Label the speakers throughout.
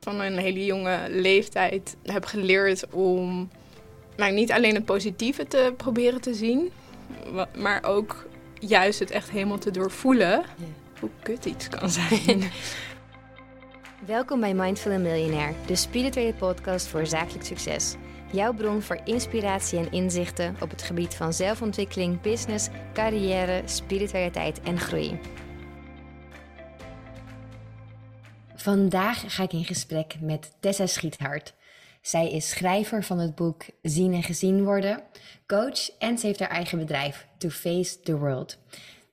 Speaker 1: van een hele jonge leeftijd heb geleerd om nou, niet alleen het positieve te proberen te zien, maar ook juist het echt helemaal te doorvoelen hoe kut iets kan zijn.
Speaker 2: Welkom bij Mindful Millionaire, de spirituele podcast voor zakelijk succes. Jouw bron voor inspiratie en inzichten op het gebied van zelfontwikkeling, business, carrière, spiritualiteit en groei. Vandaag ga ik in gesprek met Tessa Schiethart. Zij is schrijver van het boek Zien en Gezien Worden, coach en ze heeft haar eigen bedrijf, To Face the World.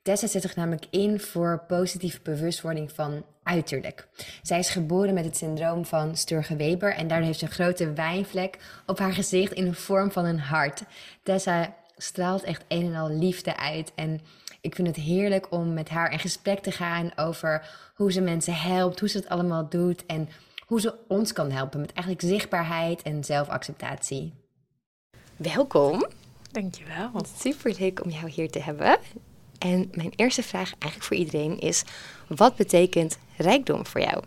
Speaker 2: Tessa zet zich namelijk in voor positieve bewustwording van uiterlijk. Zij is geboren met het syndroom van Sturge-Weber en daardoor heeft ze een grote wijnvlek op haar gezicht in de vorm van een hart. Tessa straalt echt een en al liefde uit en ik vind het heerlijk om met haar in gesprek te gaan over hoe ze mensen helpt, hoe ze het allemaal doet en hoe ze ons kan helpen met eigenlijk zichtbaarheid en zelfacceptatie. Welkom.
Speaker 1: Dankjewel.
Speaker 2: Super leuk om jou hier te hebben. En mijn eerste vraag eigenlijk voor iedereen is: wat betekent rijkdom voor jou?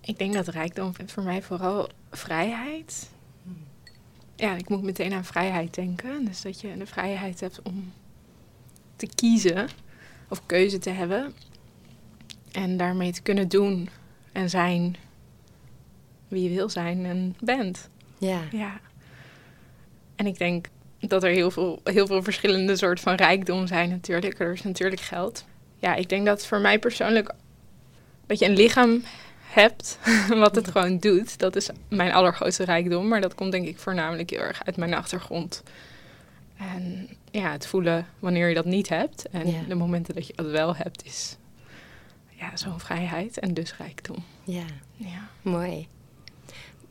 Speaker 1: Ik denk dat rijkdom voor mij vooral vrijheid. Ja, ik moet meteen aan vrijheid denken. Dus dat je de vrijheid hebt om te kiezen of keuze te hebben. En daarmee te kunnen doen en zijn wie je wil zijn en bent.
Speaker 2: Ja.
Speaker 1: ja. En ik denk dat er heel veel, heel veel verschillende soorten van rijkdom zijn natuurlijk. Er is natuurlijk geld. Ja, ik denk dat voor mij persoonlijk dat je een lichaam hebt wat het gewoon doet. Dat is mijn allergrootste rijkdom. Maar dat komt denk ik voornamelijk heel erg uit mijn achtergrond. En ja, het voelen wanneer je dat niet hebt. En de momenten dat je dat wel hebt, is ja, zo'n vrijheid en dus rijkdom.
Speaker 2: Ja. ja, mooi.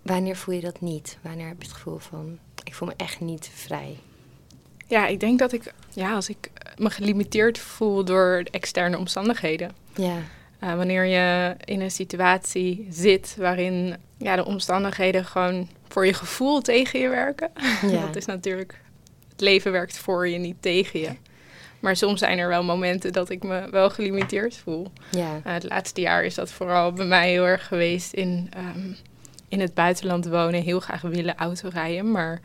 Speaker 2: Wanneer voel je dat niet? Wanneer heb je het gevoel van, ik voel me echt niet vrij?
Speaker 1: Ja, ik denk dat ik, ja, als ik me gelimiteerd voel door externe omstandigheden.
Speaker 2: Ja.
Speaker 1: Uh, wanneer je in een situatie zit waarin ja, de omstandigheden gewoon voor je gevoel tegen je werken. Ja. dat is natuurlijk, het leven werkt voor je, niet tegen je. Maar soms zijn er wel momenten dat ik me wel gelimiteerd voel.
Speaker 2: Ja.
Speaker 1: Uh, het laatste jaar is dat vooral bij mij heel erg geweest in um, in het buitenland wonen, heel graag willen autorijden. Maar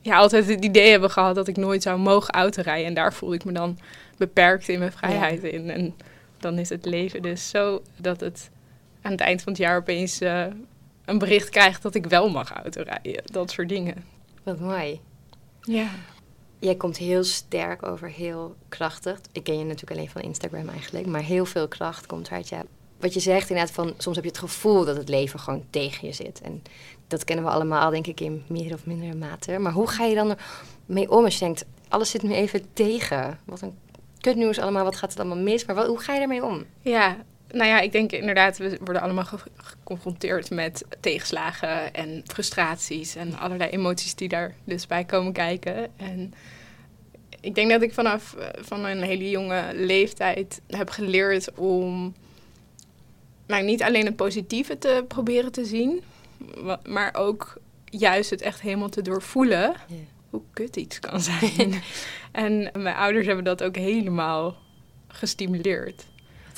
Speaker 1: ja, altijd het idee hebben gehad dat ik nooit zou mogen autorijden. En daar voelde ik me dan beperkt in mijn vrijheid in. En dan is het leven dus zo dat het aan het eind van het jaar opeens uh, een bericht krijgt dat ik wel mag autorijden. Dat soort dingen.
Speaker 2: Wat mooi.
Speaker 1: Ja.
Speaker 2: Jij komt heel sterk over, heel krachtig. Ik ken je natuurlijk alleen van Instagram eigenlijk, maar heel veel kracht komt uit je wat je zegt inderdaad van soms heb je het gevoel dat het leven gewoon tegen je zit. En dat kennen we allemaal denk ik in meer of mindere mate. Maar hoe ga je dan ermee om als je denkt, alles zit nu even tegen. Wat een kutnieuws allemaal, wat gaat er allemaal mis? Maar wat, hoe ga je ermee om?
Speaker 1: Ja, nou ja, ik denk inderdaad, we worden allemaal geconfronteerd met tegenslagen en frustraties en allerlei emoties die daar dus bij komen kijken. En ik denk dat ik vanaf van een hele jonge leeftijd heb geleerd om nou, niet alleen het positieve te proberen te zien, maar ook juist het echt helemaal te doorvoelen hoe kut iets kan zijn. en mijn ouders hebben dat ook helemaal gestimuleerd.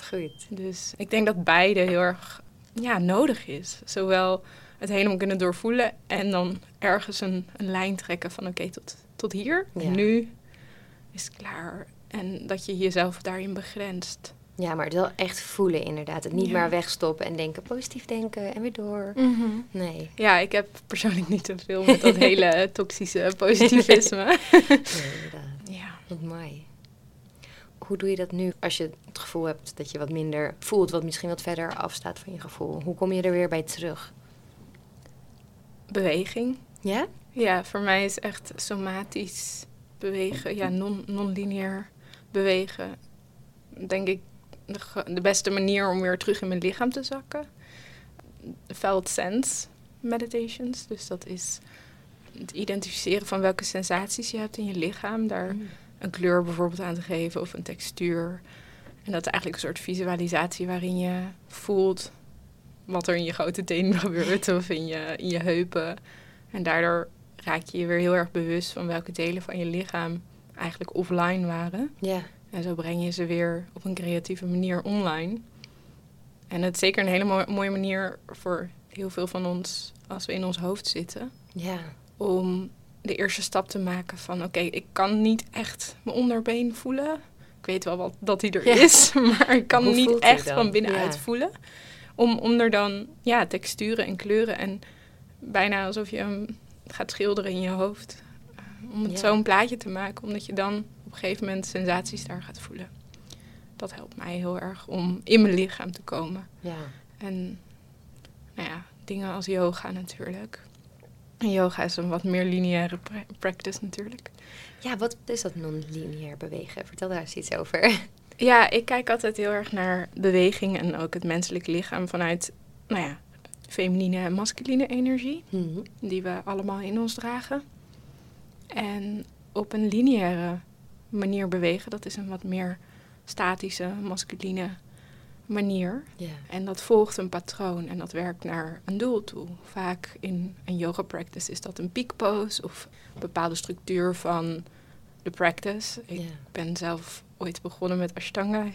Speaker 2: Goed.
Speaker 1: Dus ik denk dat beide heel erg ja, nodig is. Zowel het helemaal kunnen doorvoelen en dan ergens een, een lijn trekken van oké, tot, tot hier. Nu is het klaar. En dat je jezelf daarin begrenst.
Speaker 2: Ja, maar het wel echt voelen inderdaad. Het niet maar wegstoppen en denken, positief denken en weer door.
Speaker 1: Mhm.
Speaker 2: Nee.
Speaker 1: Ja, ik heb persoonlijk niet te veel met dat hele toxische positivisme.
Speaker 2: nee, inderdaad. Ja. Wat mooi. Hoe doe je dat nu als je het gevoel hebt dat je wat minder voelt, wat misschien wat verder afstaat van je gevoel? Hoe kom je er weer bij terug?
Speaker 1: Beweging.
Speaker 2: Ja?
Speaker 1: Ja, voor mij is echt somatisch bewegen, ja, non-lineair non bewegen, denk ik de, beste manier om weer terug in mijn lichaam te zakken. Felt sense meditations. Dus dat is het identificeren van welke sensaties je hebt in je lichaam. Daar mm. Een kleur bijvoorbeeld aan te geven of een textuur. En dat is eigenlijk een soort visualisatie waarin je voelt wat er in je grote tenen gebeurt of in je, in je heupen. En daardoor raak je je weer heel erg bewust van welke delen van je lichaam eigenlijk offline waren.
Speaker 2: Ja.
Speaker 1: En zo breng je ze weer op een creatieve manier online. En het is zeker een hele mooie, mooie manier voor heel veel van ons, als we in ons hoofd zitten,
Speaker 2: Ja.
Speaker 1: om de eerste stap te maken van oké, ik kan niet echt mijn onderbeen voelen. Ik weet wel wat, dat hij er
Speaker 2: Ja.
Speaker 1: is, maar ik kan
Speaker 2: Hoe
Speaker 1: niet echt van binnenuit
Speaker 2: Ja.
Speaker 1: voelen. Om, om er dan ja, texturen en kleuren en bijna alsof je hem gaat schilderen in je hoofd. Om het
Speaker 2: Ja.
Speaker 1: zo'n plaatje te maken, omdat je dan op een gegeven moment sensaties daar gaat voelen. Dat helpt mij heel erg om in mijn lichaam te komen.
Speaker 2: Ja.
Speaker 1: En nou ja, dingen als yoga natuurlijk. En yoga is een wat meer lineaire pra- practice natuurlijk.
Speaker 2: Ja, wat is dat non-lineair bewegen? Vertel daar eens iets over.
Speaker 1: Ja, ik kijk altijd heel erg naar beweging en ook het menselijk lichaam vanuit, nou ja, feminine en masculine energie.
Speaker 2: Mhm.
Speaker 1: Die we allemaal in ons dragen. En op een lineaire manier bewegen, dat is een wat meer statische, masculine manier. En dat volgt een patroon en dat werkt naar een doel toe. Vaak in een yoga practice is dat een peak pose of een bepaalde structuur van de practice. Ik ben zelf ooit begonnen met Ashtanga.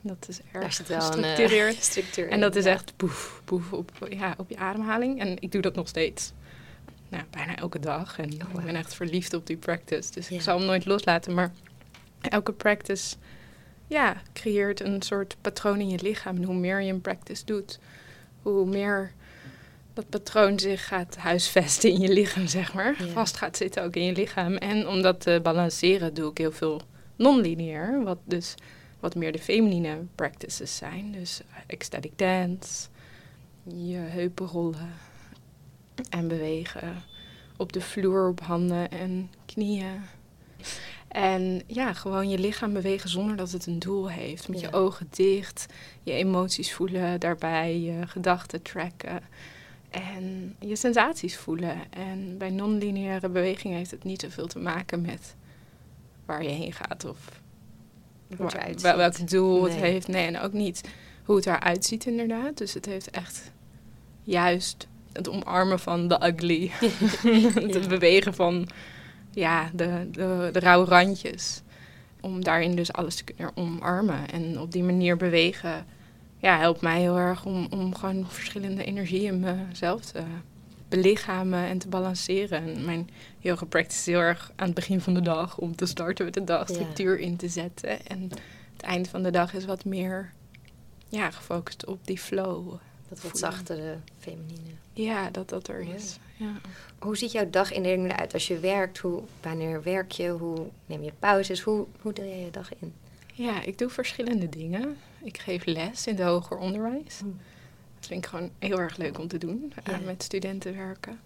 Speaker 1: Dat is erg
Speaker 2: een eh,
Speaker 1: gestructureerd.
Speaker 2: structuur
Speaker 1: en dat is echt poef, poef op, ja, op je ademhaling. En ik doe dat nog steeds. Nou, bijna elke dag. En
Speaker 2: Oh,
Speaker 1: ik ben echt verliefd op die practice. Dus ik zal hem nooit loslaten. Maar elke practice ja, creëert een soort patroon in je lichaam. En hoe meer je een practice doet, hoe meer dat patroon zich gaat huisvesten in je lichaam, zeg maar.
Speaker 2: Ja.
Speaker 1: Vast gaat zitten ook in je lichaam. En om dat te balanceren doe ik heel veel non-lineair. Wat dus wat meer de feminine practices zijn. Dus ecstatic dance, je heupen rollen en bewegen op de vloer op handen en knieën. En ja, gewoon je lichaam bewegen zonder dat het een doel heeft. Met
Speaker 2: Ja.
Speaker 1: je ogen dicht, je emoties voelen daarbij, je gedachten tracken en je sensaties voelen. En bij non-lineaire beweging heeft het niet zoveel te maken met waar je heen gaat of Waar- wel- welk doel het heeft. Nee, en ook niet hoe het eruit ziet inderdaad. Dus het heeft echt juist het omarmen van de ugly. het
Speaker 2: Ja.
Speaker 1: bewegen van ja, de, de, de rauwe randjes. Om daarin dus alles te kunnen omarmen. En op die manier bewegen ja, helpt mij heel erg om, om gewoon verschillende energieën in mezelf te belichamen en te balanceren. En mijn yoga practice is heel erg aan het begin van de dag om te starten met de dag structuur in te zetten. En het eind van de dag is wat meer ja, gefocust op die flow.
Speaker 2: Dat wat zachtere, feminine.
Speaker 1: Ja, dat dat er is. Ja.
Speaker 2: Hoe ziet jouw dagindeling eruit als je werkt? Hoe, wanneer werk je? Hoe neem je pauzes? Hoe, hoe deel jij je dag in?
Speaker 1: ja, ik doe verschillende dingen. Ik geef les in het hoger onderwijs.
Speaker 2: Hmm.
Speaker 1: Dat vind ik gewoon heel erg leuk om te doen, eh, met studenten werken.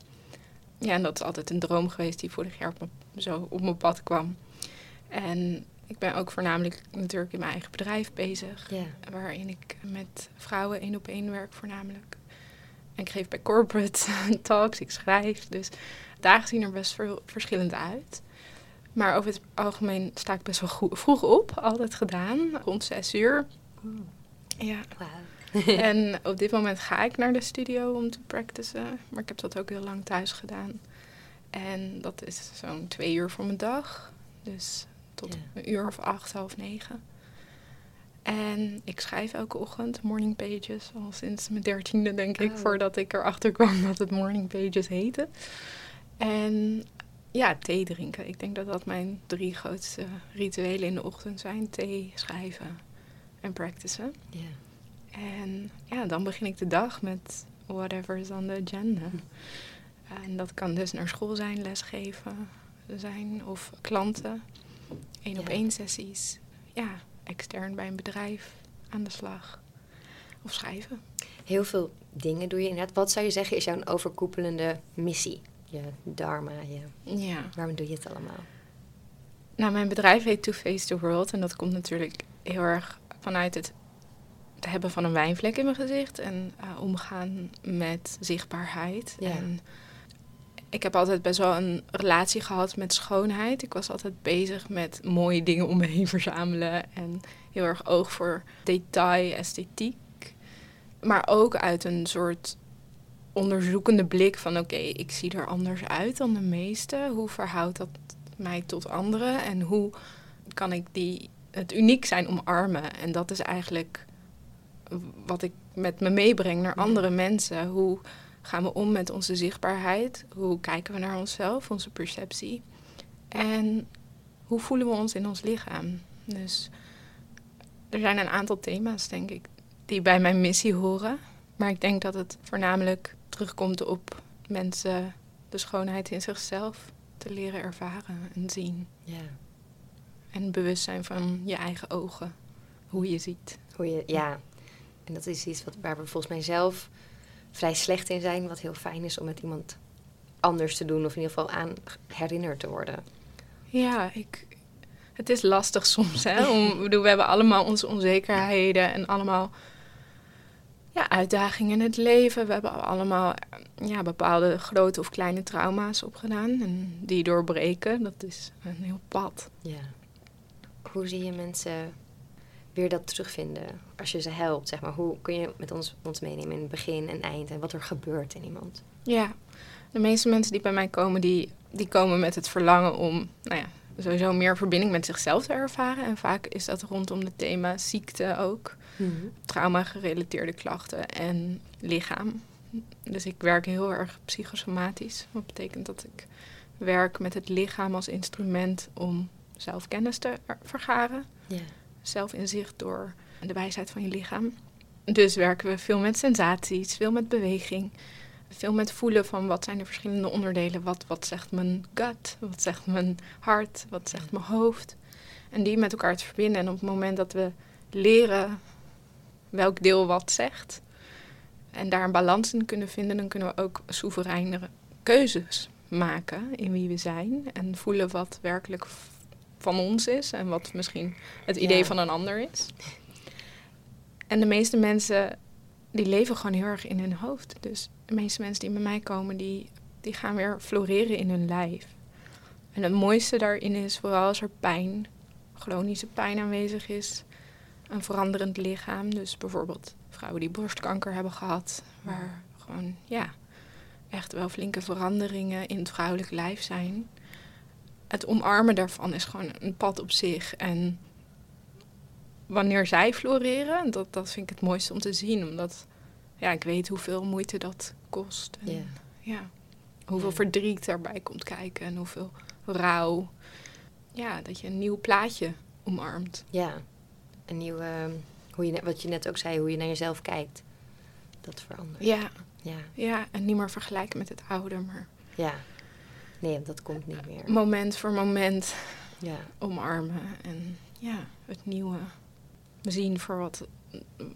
Speaker 1: Ja, en dat is altijd een droom geweest die vorig jaar op me- zo op mijn pad kwam. En ik ben ook voornamelijk natuurlijk in mijn eigen bedrijf bezig.
Speaker 2: Ja.
Speaker 1: waarin ik met vrouwen één op één werk voornamelijk. En ik geef bij corporate talks, ik schrijf. Dus dagen zien er best veel verschillend uit. Maar over het algemeen sta ik best wel goed, vroeg op, altijd gedaan, rond zes uur. Ja.
Speaker 2: Wauw.
Speaker 1: En op dit moment ga ik naar de studio om te practicen. Maar ik heb dat ook heel lang thuis gedaan. En dat is zo'n twee uur voor mijn dag. Dus tot
Speaker 2: Ja.
Speaker 1: een uur of acht, half negen. En ik schrijf elke ochtend morning pages. Al sinds mijn dertiende, denk ik.
Speaker 2: Oh.
Speaker 1: Voordat ik erachter kwam dat het morning pages heette. En ja, thee drinken. Ik denk dat dat mijn drie grootste rituelen in de ochtend zijn. Thee, schrijven en practicen.
Speaker 2: Ja.
Speaker 1: En ja, dan begin ik de dag met whatever is on the agenda. En dat kan dus naar school zijn, lesgeven zijn of klanten. één op
Speaker 2: Ja.
Speaker 1: één sessies. Ja, extern bij een bedrijf aan de slag. Of schrijven.
Speaker 2: Heel veel dingen doe je inderdaad. Wat zou je zeggen is jouw overkoepelende missie? Je dharma, je...
Speaker 1: Ja.
Speaker 2: waarom doe je het allemaal?
Speaker 1: Nou, mijn bedrijf heet To Face the World. En dat komt natuurlijk heel erg vanuit het hebben van een wijnvlek in mijn gezicht. En eh, omgaan met zichtbaarheid.
Speaker 2: Ja.
Speaker 1: En ik heb altijd best wel een relatie gehad met schoonheid. Ik was altijd bezig met mooie dingen om me heen verzamelen. En heel erg oog voor detail, esthetiek. Maar ook uit een soort onderzoekende blik van... oké, ik zie er anders uit dan de meesten. Hoe verhoudt dat mij tot anderen? En hoe kan ik die, het uniek zijn omarmen? En dat is eigenlijk wat ik met me meebreng naar andere mensen. Hoe gaan we om met onze zichtbaarheid? Hoe kijken we naar onszelf, onze perceptie? En hoe voelen we ons in ons lichaam? Dus er zijn een aantal thema's, denk ik, die bij mijn missie horen. Maar ik denk dat het voornamelijk terugkomt op mensen de schoonheid in zichzelf te leren ervaren en zien.
Speaker 2: Ja.
Speaker 1: En bewust zijn van je eigen ogen, hoe je ziet.
Speaker 2: Hoe je, ja. En dat is iets wat, waar we volgens mij zelf vrij slecht in zijn. Wat heel fijn is om met iemand anders te doen. Of in ieder geval aan herinnerd te worden.
Speaker 1: Ja, ik, het is lastig soms. Hè? Om, bedoel, we hebben allemaal onze onzekerheden en allemaal ja, uitdagingen in het leven. We hebben allemaal ja, bepaalde grote of kleine trauma's opgedaan. En die doorbreken, dat is een heel pad.
Speaker 2: Ja. Hoe zie je mensen weer dat terugvinden als je ze helpt? Zeg maar. Hoe kun je met ons, ons meenemen in het begin en eind en wat er gebeurt in iemand?
Speaker 1: Ja, de meeste mensen die bij mij komen, die, die komen met het verlangen om nou ja, sowieso meer verbinding met zichzelf te ervaren. En vaak is dat rondom het thema ziekte ook.
Speaker 2: Mhm.
Speaker 1: Trauma-gerelateerde klachten en lichaam. Dus ik werk heel erg psychosomatisch. Wat betekent dat ik werk met het lichaam als instrument om zelfkennis te er- vergaren. Zelfinzicht door de wijsheid van je lichaam. Dus werken we veel met sensaties, veel met beweging. Veel met voelen van wat zijn de verschillende onderdelen. Wat, wat zegt mijn gut, wat zegt mijn hart, wat zegt mijn hoofd. En die met elkaar te verbinden. En op het moment dat we leren welk deel wat zegt... en daar een balans in kunnen vinden... dan kunnen we ook soevereinere keuzes maken in wie we zijn. En voelen wat werkelijk van ons is... en wat misschien het idee
Speaker 2: Ja.
Speaker 1: van een ander is. En de meeste mensen die leven gewoon heel erg in hun hoofd. Dus de meeste mensen die bij mij komen, die, die gaan weer floreren in hun lijf. En het mooiste daarin is vooral als er pijn, chronische pijn aanwezig is, een veranderend lichaam. Dus bijvoorbeeld vrouwen die borstkanker hebben gehad, waar gewoon ja, echt wel flinke veranderingen in het vrouwelijk lijf zijn. Het omarmen daarvan is gewoon een pad op zich. En wanneer zij floreren, dat, dat vind ik het mooiste om te zien. Omdat ja, ik weet hoeveel moeite dat kost. En,
Speaker 2: Ja.
Speaker 1: ja, hoeveel verdriet daarbij komt kijken en hoeveel rouw. Ja, dat je een nieuw plaatje omarmt.
Speaker 2: Ja. Een nieuwe, hoe je, wat je net ook zei, hoe je naar jezelf kijkt. Dat verandert.
Speaker 1: Ja,
Speaker 2: Ja.
Speaker 1: ja, en niet meer vergelijken met het oude, maar
Speaker 2: Ja. Nee, dat komt niet meer.
Speaker 1: moment voor moment
Speaker 2: Ja.
Speaker 1: omarmen. En ja, het nieuwe zien voor wat,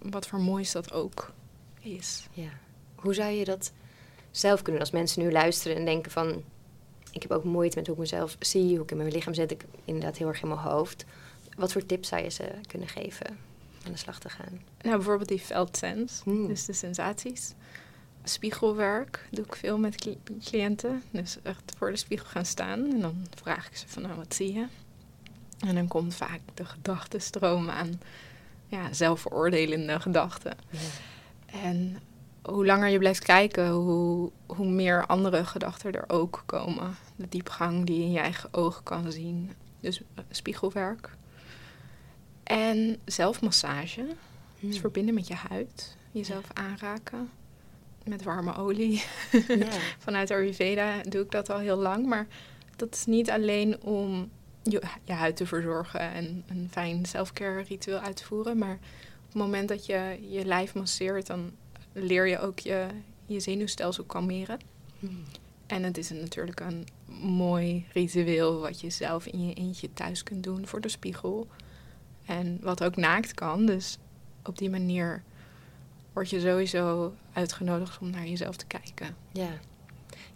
Speaker 1: wat voor moois dat ook is.
Speaker 2: Ja. Hoe zou je dat zelf kunnen als mensen nu luisteren en denken van... Ik heb ook moeite met hoe ik mezelf zie, hoe ik in mijn lichaam zit. Ik inderdaad heel erg in mijn hoofd. Wat voor tips zou je ze kunnen geven aan de slag te gaan?
Speaker 1: Nou, bijvoorbeeld die felt sense,
Speaker 2: Hmm.
Speaker 1: dus de sensaties. Spiegelwerk doe ik veel met cli- cliënten. Dus echt voor de spiegel gaan staan en dan vraag ik ze van, nou, wat zie je? En dan komt vaak de gedachtenstroom aan ja, zelfveroordelende gedachten.
Speaker 2: Ja.
Speaker 1: En hoe langer je blijft kijken, hoe, hoe meer andere gedachten er ook komen. De diepgang die je in je eigen ogen kan zien. Dus eh, spiegelwerk. En zelfmassage. Dus
Speaker 2: Hmm.
Speaker 1: verbinden met je huid. Jezelf aanraken. Met warme olie. Vanuit Ayurveda doe ik dat al heel lang. Maar dat is niet alleen om je, je huid te verzorgen en een fijn selfcare ritueel uit te voeren. Maar op het moment dat je je lijf masseert, dan leer je ook je, je zenuwstelsel kalmeren.
Speaker 2: Hmm.
Speaker 1: En het is een, natuurlijk een mooi ritueel wat je zelf in je eentje thuis kunt doen voor de spiegel. En wat ook naakt kan. Dus op die manier word je sowieso uitgenodigd om naar jezelf te kijken.
Speaker 2: Ja.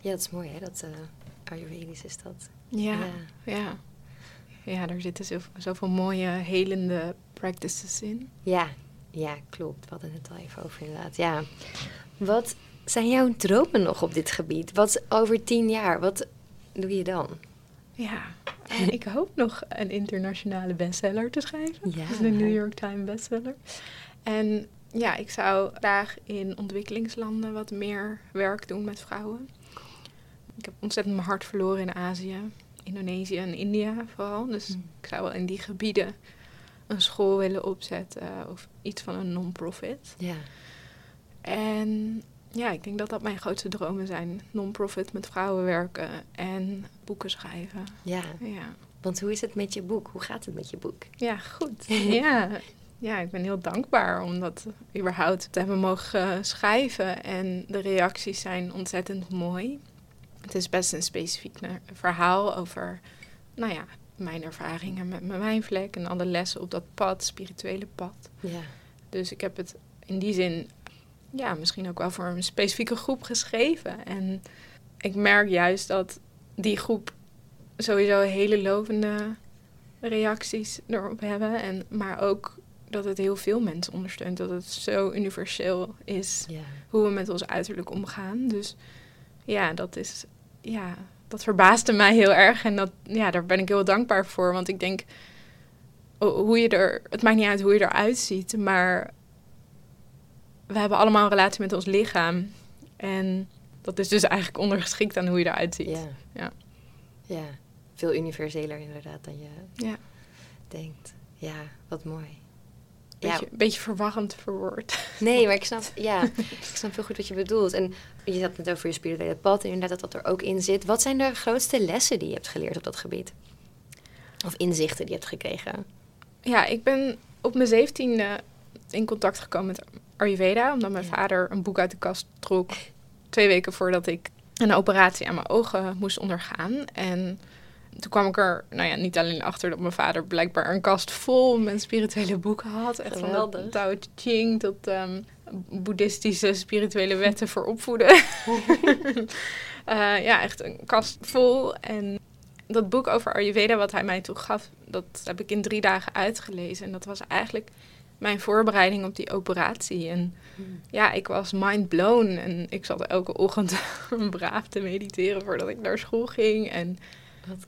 Speaker 2: Ja, dat is mooi hè, dat eh Ayurvedisch is dat.
Speaker 1: Ja, ja. Ja, daar zitten zoveel, zoveel mooie helende practices in.
Speaker 2: Ja, ja, klopt. We hadden het al even over inderdaad. Ja. Wat zijn jouw dromen nog op dit gebied? Wat over tien jaar, wat doe je dan?
Speaker 1: Ja, en ik hoop nog een internationale bestseller te schrijven.
Speaker 2: Ja.
Speaker 1: Dus de New York Times bestseller. En ja, ik zou graag in ontwikkelingslanden wat meer werk doen met vrouwen. Ik heb ontzettend mijn hart verloren in Azië, Indonesië en India vooral. Dus
Speaker 2: Hmm.
Speaker 1: ik zou wel in die gebieden een school willen opzetten of iets van een non-profit.
Speaker 2: Ja.
Speaker 1: En ja, ik denk dat dat mijn grootste dromen zijn. Non-profit met vrouwen werken en boeken schrijven.
Speaker 2: Ja,
Speaker 1: Ja,
Speaker 2: want hoe is het met je boek? Hoe gaat het met je boek?
Speaker 1: ja goed. ja. Ja, ik ben heel dankbaar om dat überhaupt te hebben mogen schrijven. En de reacties zijn ontzettend mooi. Het is best een specifiek na- verhaal over, nou ja, mijn ervaringen met mijn wijnvlek en alle lessen op dat pad, spirituele pad.
Speaker 2: Ja,
Speaker 1: Dus ik heb het in die zin, ja, misschien ook wel voor een specifieke groep geschreven. En ik merk juist dat die groep sowieso hele lovende reacties erop hebben. En, maar ook dat het heel veel mensen ondersteunt. Dat het zo universeel is hoe we met ons uiterlijk omgaan. Dus ja, dat is, ja, dat verbaasde mij heel erg. En dat, ja, daar ben ik heel dankbaar voor. Want ik denk, o- hoe je er, het maakt niet uit hoe je eruit ziet, maar we hebben allemaal een relatie met ons lichaam. En dat is dus eigenlijk ondergeschikt aan hoe je eruit ziet.
Speaker 2: Ja.
Speaker 1: Ja.
Speaker 2: Ja, veel universeler inderdaad dan je
Speaker 1: Ja.
Speaker 2: denkt. Ja, wat mooi.
Speaker 1: Beetje, beetje verwarrend verwoord.
Speaker 2: Nee, maar ik snap, ja, ik snap heel goed wat je bedoelt. En je had het over je spirituele pad en inderdaad dat dat er ook in zit. Wat zijn de grootste lessen die je hebt geleerd op dat gebied? Of inzichten die je hebt gekregen?
Speaker 1: Ja, ik ben op mijn zeventiende in contact gekomen met Ayurveda. Omdat mijn
Speaker 2: Ja.
Speaker 1: vader een boek uit de kast trok. Twee weken voordat ik een operatie aan mijn ogen moest ondergaan. En toen kwam ik er nou ja, niet alleen achter dat mijn vader blijkbaar een kast vol met spirituele boeken had. Echt van Tao Te Ching tot ehm, boeddhistische spirituele wetten voor opvoeden. Eh, ja, echt een kast vol. En dat boek over Ayurveda wat hij mij toen gaf, dat heb ik in drie dagen uitgelezen. En dat was eigenlijk mijn voorbereiding op die operatie. En ja, ik was mind blown. En ik zat elke ochtend braaf te mediteren voordat ik naar school ging. En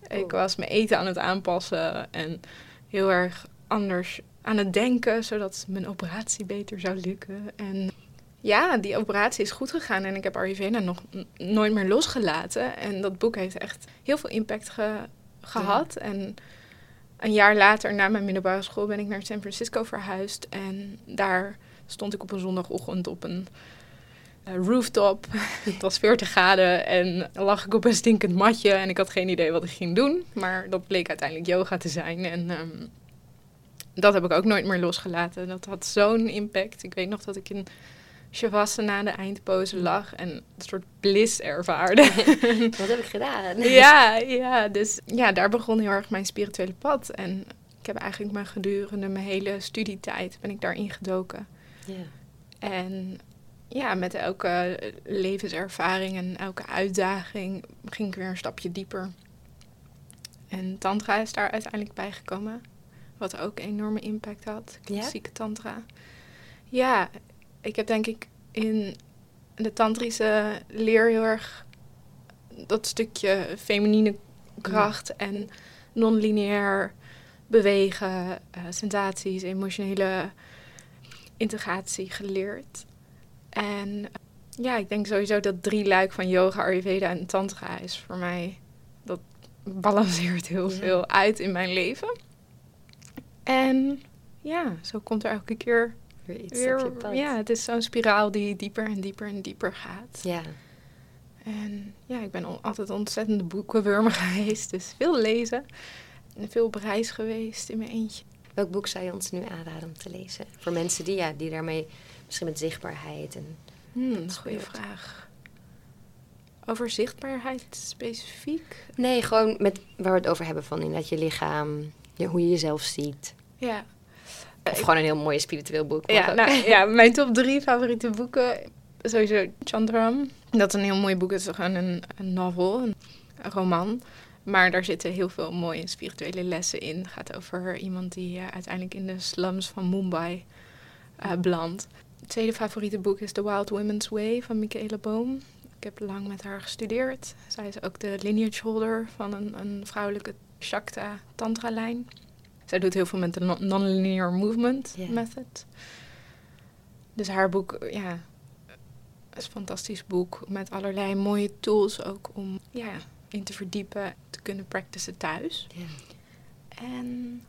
Speaker 1: ik was mijn eten aan het aanpassen en heel erg anders aan het denken, zodat mijn operatie beter zou lukken. En ja, die operatie is goed gegaan en ik heb Ayurveda nog nooit meer losgelaten. En dat boek heeft echt heel veel impact ge- gehad. En een jaar later, na mijn middelbare school, ben ik naar San Francisco verhuisd. En daar stond ik op een zondagochtend op een rooftop. Het was 40 graden en lag ik op een stinkend matje. En ik had geen idee wat ik ging doen. Maar dat bleek uiteindelijk yoga te zijn. En ehm, dat heb ik ook nooit meer losgelaten. Dat had zo'n impact. Ik weet nog dat ik in Shavasana, de eindpose, lag en een soort bliss ervaarde.
Speaker 2: Wat heb ik gedaan?
Speaker 1: ja, ja, dus ja, daar begon heel erg mijn spirituele pad. En ik heb eigenlijk mijn gedurende mijn hele studietijd ben ik daarin gedoken.
Speaker 2: Ja.
Speaker 1: En ja, met elke levenservaring en elke uitdaging ging ik weer een stapje dieper. En tantra is daar uiteindelijk bij gekomen. Wat ook een enorme impact had.
Speaker 2: Ja?
Speaker 1: Klassieke tantra. Ja, ik heb denk ik in de tantrische leer heel erg dat stukje feminine kracht en non-lineair bewegen, eh, sensaties, emotionele integratie geleerd. En ja, ik denk sowieso dat drie luik van yoga, ayurveda en tantra is voor mij, dat balanceert heel
Speaker 2: Ja.
Speaker 1: veel uit in mijn leven. En ja, zo komt er elke keer
Speaker 2: Weer iets
Speaker 1: weer, ja, het is zo'n spiraal die dieper en dieper en dieper gaat.
Speaker 2: Ja.
Speaker 1: En ja, ik ben al- altijd ontzettende boekenwurmer geweest. Dus veel lezen. En veel op reis geweest in mijn eentje.
Speaker 2: Welk boek zou je ons nu aanraden om te lezen? Voor mensen die, ja, die daarmee, misschien met zichtbaarheid en...
Speaker 1: Hmm,
Speaker 2: Dat is
Speaker 1: goede vraag. Over zichtbaarheid specifiek?
Speaker 2: Nee, gewoon met waar we het over hebben van inderdaad je lichaam, je, hoe je jezelf ziet.
Speaker 1: Ja.
Speaker 2: Of gewoon een heel mooi spiritueel boek.
Speaker 1: Ja, nou, ja, mijn top drie favoriete boeken. Sowieso Chandram. Dat is een heel mooi boek. Het is gewoon een, een novel, een, een roman. Maar daar zitten heel veel mooie spirituele lessen in. Het gaat over iemand die eh, uiteindelijk in de slums van Mumbai eh belandt. Het tweede favoriete boek is The Wild Women's Way van Michaela Boom. Ik heb lang met haar gestudeerd. Zij is ook de lineage holder van een, een vrouwelijke Shakta Tantra lijn. Zij doet heel veel met de non- non-linear movement method. Dus haar boek, ja, is een fantastisch boek met allerlei mooie tools ook om ja, in te verdiepen, te kunnen practicen thuis. En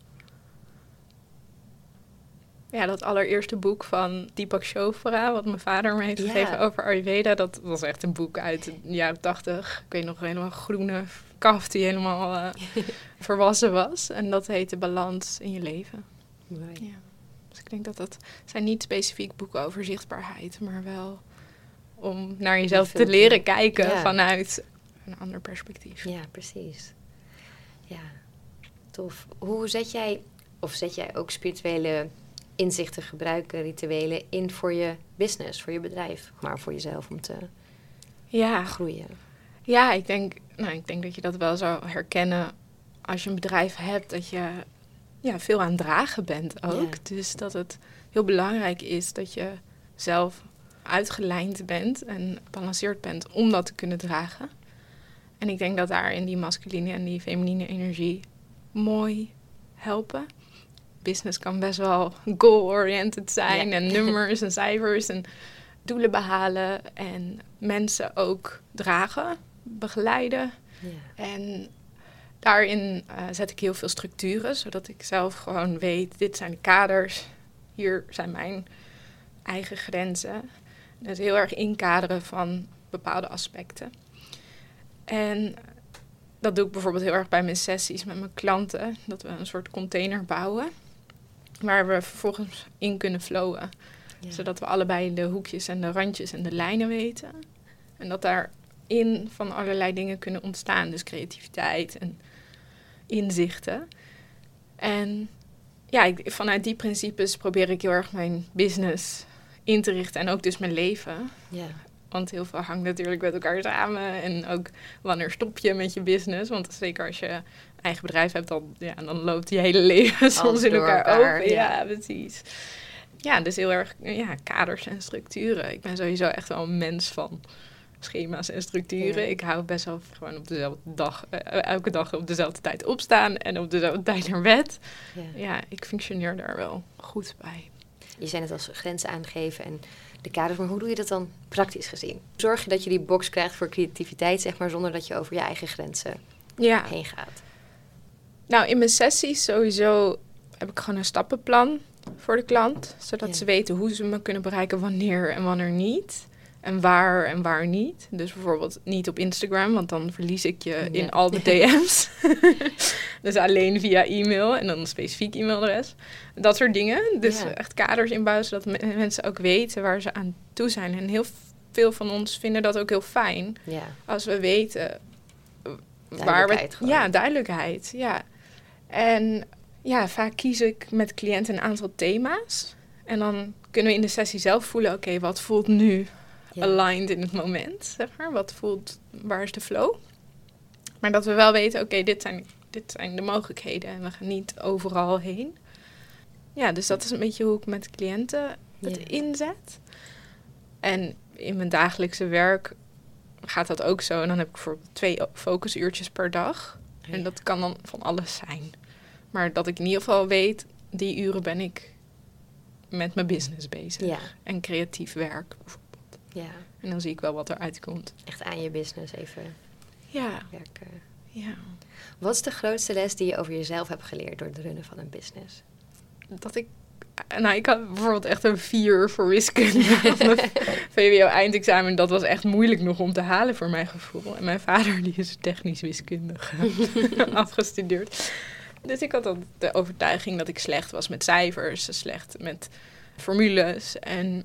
Speaker 1: ja, dat allereerste boek van Deepak Chopra, wat mijn vader me heeft gegeven over Ayurveda, dat was echt een boek uit de jaren tachtig. Ik weet nog helemaal groene kaft die helemaal eh, volwassen was. En dat heette Balans in je leven.
Speaker 2: Mooi.
Speaker 1: Ja. Dus ik denk dat dat zijn niet specifiek boeken over zichtbaarheid, maar wel om naar jezelf te leren kijken
Speaker 2: Ja.
Speaker 1: vanuit een ander perspectief.
Speaker 2: Ja, precies. Ja, tof. Hoe zet jij, of zet jij ook spirituele inzichten gebruiken, rituelen in voor je business, voor je bedrijf, maar voor jezelf om te
Speaker 1: Ja.
Speaker 2: groeien?
Speaker 1: Ja, ik denk, nou, ik denk dat je dat wel zou herkennen als je een bedrijf hebt, dat je ja, veel aan dragen bent ook.
Speaker 2: Ja.
Speaker 1: Dus dat het heel belangrijk is dat je zelf uitgelijnd bent en gebalanceerd bent om dat te kunnen dragen. En ik denk dat daarin die masculine en die feminine energie mooi helpen. Business kan best wel goal-oriented zijn
Speaker 2: Ja.
Speaker 1: en nummers en cijfers en doelen behalen en mensen ook dragen, begeleiden.
Speaker 2: Ja.
Speaker 1: En daarin eh, zet ik heel veel structuren, zodat ik zelf gewoon weet, dit zijn de kaders, hier zijn mijn eigen grenzen. Dus heel erg inkaderen van bepaalde aspecten. En dat doe ik bijvoorbeeld heel erg bij mijn sessies met mijn klanten, dat we een soort container bouwen, waar we vervolgens in kunnen flowen
Speaker 2: Ja.
Speaker 1: zodat we allebei de hoekjes en de randjes en de lijnen weten. En dat daarin van allerlei dingen kunnen ontstaan. Dus creativiteit en inzichten. En ja, ik, vanuit die principes probeer ik heel erg mijn business in te richten. En ook dus mijn leven.
Speaker 2: Ja.
Speaker 1: Want heel veel hangt natuurlijk met elkaar samen. En ook wanneer stop je met je business. Want zeker als je eigen bedrijf hebt, dan, ja, dan loopt je hele leven soms in elkaar,
Speaker 2: elkaar,
Speaker 1: over.
Speaker 2: ja.
Speaker 1: Ja, precies. Ja, dus heel erg ja, kaders en structuren. Ik ben sowieso echt wel een mens van schema's en structuren.
Speaker 2: Ja.
Speaker 1: Ik hou best wel gewoon op dezelfde dag, eh, elke dag op dezelfde tijd opstaan en op dezelfde tijd naar bed.
Speaker 2: Ja.
Speaker 1: Ja, ik functioneer daar wel goed bij.
Speaker 2: Je zei het als grenzen aangeven en de kaders, maar hoe doe je dat dan praktisch gezien? Zorg je dat je die box krijgt voor creativiteit, zeg maar, zonder dat je over je eigen grenzen
Speaker 1: Ja.
Speaker 2: heen gaat?
Speaker 1: Nou, in mijn sessies sowieso heb ik gewoon een stappenplan voor de klant. Zodat
Speaker 2: Ja.
Speaker 1: ze weten hoe ze me kunnen bereiken, wanneer en wanneer niet. En waar en waar niet. Dus bijvoorbeeld niet op Instagram, want dan verlies ik je in al de DM's. dus alleen via e-mail en dan een specifiek e-mailadres. Dat soort dingen. Dus
Speaker 2: Ja.
Speaker 1: echt kaders inbouwen, zodat me- mensen ook weten waar ze aan toe zijn. En heel veel van ons vinden dat ook heel fijn
Speaker 2: Ja,
Speaker 1: als we weten waar we...
Speaker 2: Duidelijkheid gewoon.
Speaker 1: Ja, duidelijkheid. Ja. En ja, vaak kies ik met cliënten een aantal thema's. En dan kunnen we in de sessie zelf voelen... oké, wat voelt nu
Speaker 2: ja.
Speaker 1: aligned in het moment, zeg maar? Wat voelt... waar is de flow? Maar dat we wel weten, oké, dit, zijn, dit zijn de mogelijkheden... en we gaan niet overal heen. Ja, dus dat is een beetje hoe ik met cliënten het
Speaker 2: Ja.
Speaker 1: inzet. En in mijn dagelijkse werk gaat dat ook zo. En dan heb ik bijvoorbeeld twee focusuurtjes per dag. En dat kan dan van alles zijn. Maar dat ik in ieder geval weet, die uren ben ik met mijn business bezig.
Speaker 2: Ja,
Speaker 1: En creatief werk.
Speaker 2: Ja,
Speaker 1: En dan zie ik wel wat eruit komt.
Speaker 2: echt aan je business even
Speaker 1: Ja,
Speaker 2: werken.
Speaker 1: ja.
Speaker 2: Wat is de grootste les die je over jezelf hebt geleerd door het runnen van een business?
Speaker 1: Dat ik... Nou, ik had bijvoorbeeld echt een vier voor wiskunde VWO-eindexamen. Dat was echt moeilijk nog om te halen voor mijn gevoel. En mijn vader die is technisch wiskundige afgestudeerd. Dus ik had dan de overtuiging dat ik slecht was met cijfers, slecht met formules. En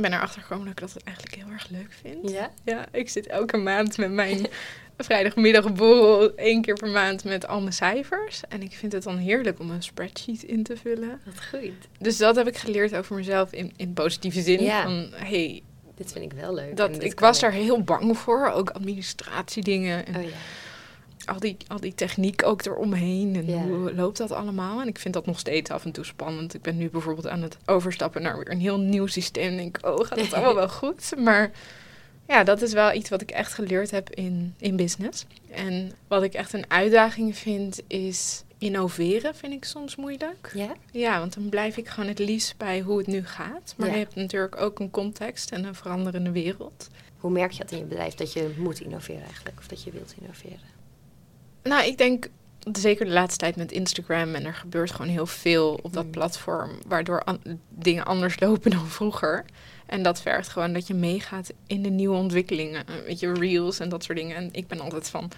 Speaker 1: ben erachter gekomen dat ik dat eigenlijk heel erg leuk vind.
Speaker 2: Ja?
Speaker 1: Ja, ik zit elke maand met mijn vrijdagmiddagborrel één keer per maand met al mijn cijfers. En ik vind het dan heerlijk om een spreadsheet in te vullen.
Speaker 2: Wat goed.
Speaker 1: Dus dat heb ik geleerd over mezelf in, in positieve zin.
Speaker 2: Ja.
Speaker 1: Van, hey,
Speaker 2: Dit vind ik wel leuk.
Speaker 1: dat, ik was daar heel bang voor. Ook administratiedingen en
Speaker 2: Oh ja.
Speaker 1: Al, die, al die techniek ook eromheen. En hoe loopt dat allemaal? En ik vind dat nog steeds af en toe spannend. Ik ben nu bijvoorbeeld aan het overstappen naar weer een heel nieuw systeem. En denk, oh, gaat het allemaal wel goed? Maar ja, dat is wel iets wat ik echt geleerd heb in, in business. En wat ik echt een uitdaging vind, is innoveren vind ik soms moeilijk.
Speaker 2: Ja?
Speaker 1: Ja, want dan blijf ik gewoon het liefst bij hoe het nu gaat. Maar
Speaker 2: Ja.
Speaker 1: je hebt natuurlijk ook een context en een veranderende wereld.
Speaker 2: Hoe merk je dat in je bedrijf dat je moet innoveren eigenlijk? Of dat je wilt innoveren?
Speaker 1: Nou, ik denk zeker de laatste tijd met Instagram en er gebeurt gewoon heel veel op dat
Speaker 2: Mm.
Speaker 1: platform, waardoor an- dingen anders lopen dan vroeger. En dat vergt gewoon dat je meegaat in de nieuwe ontwikkelingen. Eh, Weet je, reels en dat soort dingen. En ik ben altijd van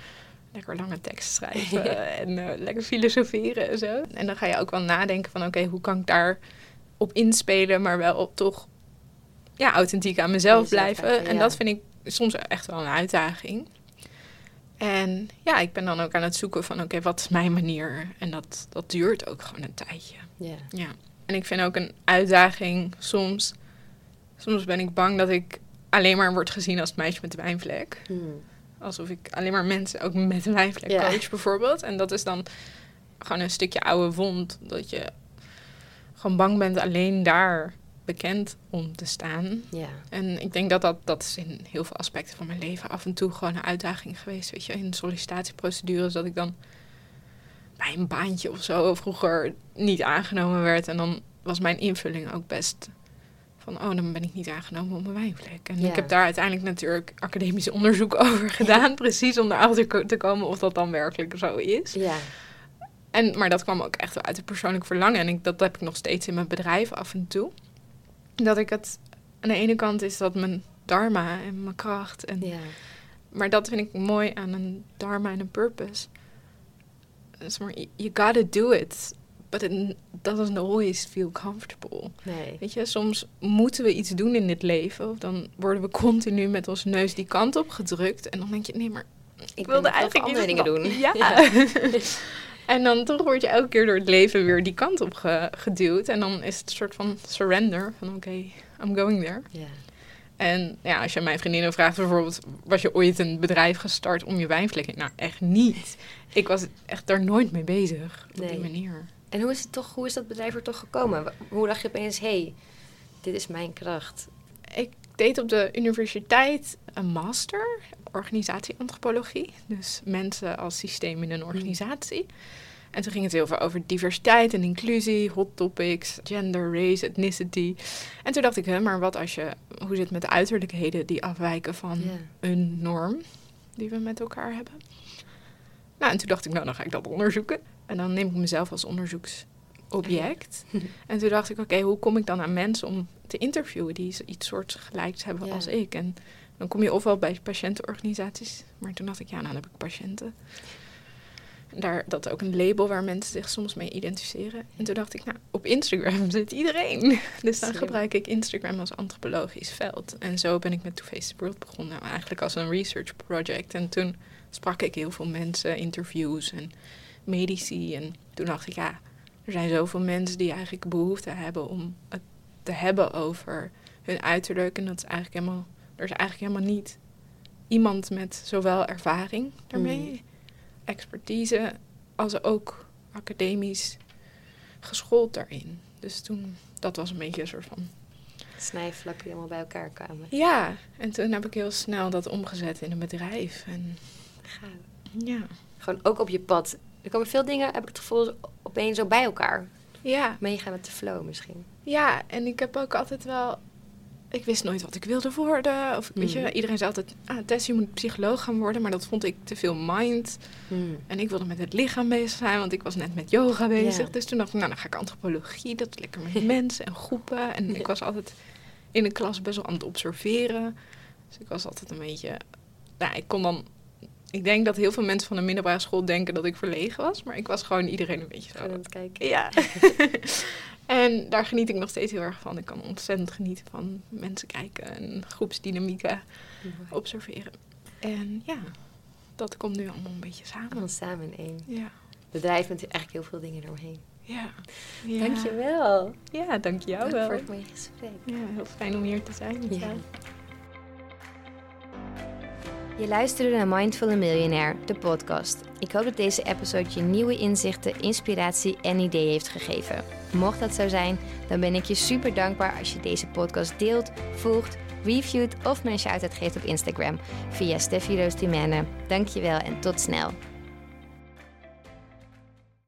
Speaker 1: lekker lange tekst schrijven en eh, lekker filosoferen en zo. En dan ga je ook wel nadenken van oké, hoe kan ik daar op inspelen, maar wel op toch ja, authentiek aan mezelf blijven.
Speaker 2: blijven,
Speaker 1: En
Speaker 2: ja.
Speaker 1: dat vind ik soms echt wel een uitdaging. En ja, ik ben dan ook aan het zoeken van oké, wat is mijn manier? En dat, dat duurt ook gewoon een tijdje.
Speaker 2: Ja.
Speaker 1: Ja. En ik vind ook een uitdaging soms. Soms ben ik bang dat ik alleen maar word gezien als het meisje met de wijnvlek.
Speaker 2: Hmm.
Speaker 1: Alsof ik alleen maar mensen ook met een wijnvlek coach bijvoorbeeld. En dat is dan gewoon een stukje oude wond. Dat je gewoon bang bent alleen daar bekend om te staan.
Speaker 2: Ja.
Speaker 1: En ik denk dat, dat dat is in heel veel aspecten van mijn leven af en toe gewoon een uitdaging geweest. Weet je, in sollicitatieprocedures dat ik dan bij een baantje of zo vroeger niet aangenomen werd. En dan was mijn invulling ook best van, oh, dan ben ik niet aangenomen op mijn wijnvlek. En
Speaker 2: Ja.
Speaker 1: ik heb daar uiteindelijk natuurlijk academisch onderzoek over gedaan. precies om erachter te komen of dat dan werkelijk zo is.
Speaker 2: Ja.
Speaker 1: En, maar dat kwam ook echt wel uit een persoonlijk verlangen. En ik, dat heb ik nog steeds in mijn bedrijf af en toe. Dat ik het... Aan de ene kant is dat mijn dharma en mijn kracht. En,
Speaker 2: Ja.
Speaker 1: Maar dat vind ik mooi aan een dharma en een purpose. Dus maar, you- gotta do it. But it doesn't always feel comfortable.
Speaker 2: Nee.
Speaker 1: Weet je, soms moeten we iets doen in dit leven. Of dan worden we continu met onze neus die kant op gedrukt. En dan denk je, nee, maar
Speaker 2: Ik
Speaker 1: wilde
Speaker 2: wil eigenlijk andere dingen doen.
Speaker 1: Ja. en dan toch word je elke keer door het leven weer die kant op ge- geduwd. En dan is het een soort van surrender. Van oké, I'm going there. En ja, als je mijn vriendinnen vraagt bijvoorbeeld... was je ooit een bedrijf gestart om je wijnvlek? Nou, echt niet. Ik was echt daar nooit mee bezig. Op
Speaker 2: Nee.
Speaker 1: die manier.
Speaker 2: En hoe is, het toch, hoe is dat bedrijf er toch gekomen? Hoe dacht je opeens, hé, hey, dit is mijn kracht?
Speaker 1: Ik deed op de universiteit een master organisatieantropologie. Dus mensen als systeem in een organisatie. En toen ging het heel veel over diversiteit en inclusie, hot topics, gender, race, ethnicity. En toen dacht ik, hè, maar wat als je, hoe zit het met de uiterlijkheden die afwijken van een norm die we met elkaar hebben? Nou, en toen dacht ik, nou, dan ga ik dat onderzoeken. En dan neem ik mezelf als onderzoeksobject. En toen dacht ik, oké, hoe kom ik dan aan mensen om te interviewen die iets soortgelijks hebben
Speaker 2: Ja.
Speaker 1: als ik? En dan kom je ofwel bij patiëntenorganisaties, maar toen dacht ik, ja, nou dan heb ik patiënten. Daar, dat ook een label waar mensen zich soms mee identificeren. En toen dacht ik, nou, op Instagram zit iedereen. Dus dan gebruik ik Instagram als antropologisch veld. En zo ben ik met To Face the World begonnen, nou, eigenlijk als een research project. En toen sprak ik heel veel mensen, interviews en medici. En toen dacht ik, ja, er zijn zoveel mensen die eigenlijk behoefte hebben om het te hebben over hun uiterlijk. En dat is eigenlijk helemaal, er is eigenlijk helemaal niet iemand met zowel ervaring daarmee,
Speaker 2: Mm.
Speaker 1: expertise, als ook academisch geschoold daarin. Dus toen, dat was een beetje een soort van
Speaker 2: Snijvlakken die allemaal bij elkaar kwamen.
Speaker 1: ja, en toen heb ik heel snel dat omgezet in een bedrijf. En ja.
Speaker 2: Gewoon ook op je pad. Er komen veel dingen, heb ik het gevoel, opeens zo bij elkaar.
Speaker 1: Ja,
Speaker 2: Meegaan met de flow misschien.
Speaker 1: Ja, en ik heb ook altijd wel. Ik wist nooit wat ik wilde worden. Of weet je,
Speaker 2: Mhm.
Speaker 1: iedereen zei altijd: ah, Tess, je moet psycholoog gaan worden. Maar dat vond ik te veel mind.
Speaker 2: Hmm.
Speaker 1: En ik wilde met het lichaam bezig zijn, want ik was net met yoga bezig. Dus toen dacht ik: Nou, dan ga ik antropologie. Dat is lekker met mensen en groepen. En ik was altijd in de klas best wel aan het observeren. Dus ik was altijd een beetje. Nou, ik kon dan. Ik denk dat heel veel mensen van de middelbare school denken dat ik verlegen was. Maar ik was gewoon iedereen een beetje zo.
Speaker 2: Aan het kijken.
Speaker 1: Ja. en daar geniet ik nog steeds heel erg van. Ik kan ontzettend genieten van mensen kijken en groepsdynamieken observeren. En ja, dat komt nu allemaal een beetje samen.
Speaker 2: Allemaal samen in één.
Speaker 1: Ja.
Speaker 2: Bedrijf met eigenlijk heel veel dingen eromheen.
Speaker 1: Ja. ja.
Speaker 2: Dankjewel.
Speaker 1: Ja, dank jou
Speaker 2: Dank
Speaker 1: wel.
Speaker 2: voor het mooie gesprek.
Speaker 1: Ja, heel fijn om hier te zijn met
Speaker 2: Ja.
Speaker 1: jou.
Speaker 2: Je luisterde naar Mindful Millionaire, de podcast. Ik hoop dat deze episode je nieuwe inzichten, inspiratie en ideeën heeft gegeven. Mocht dat zo zijn, dan ben ik je super dankbaar als je deze podcast deelt, volgt, reviewt of een shout-out geeft op Instagram via Steffi Roos Timene. Dankjewel en tot snel.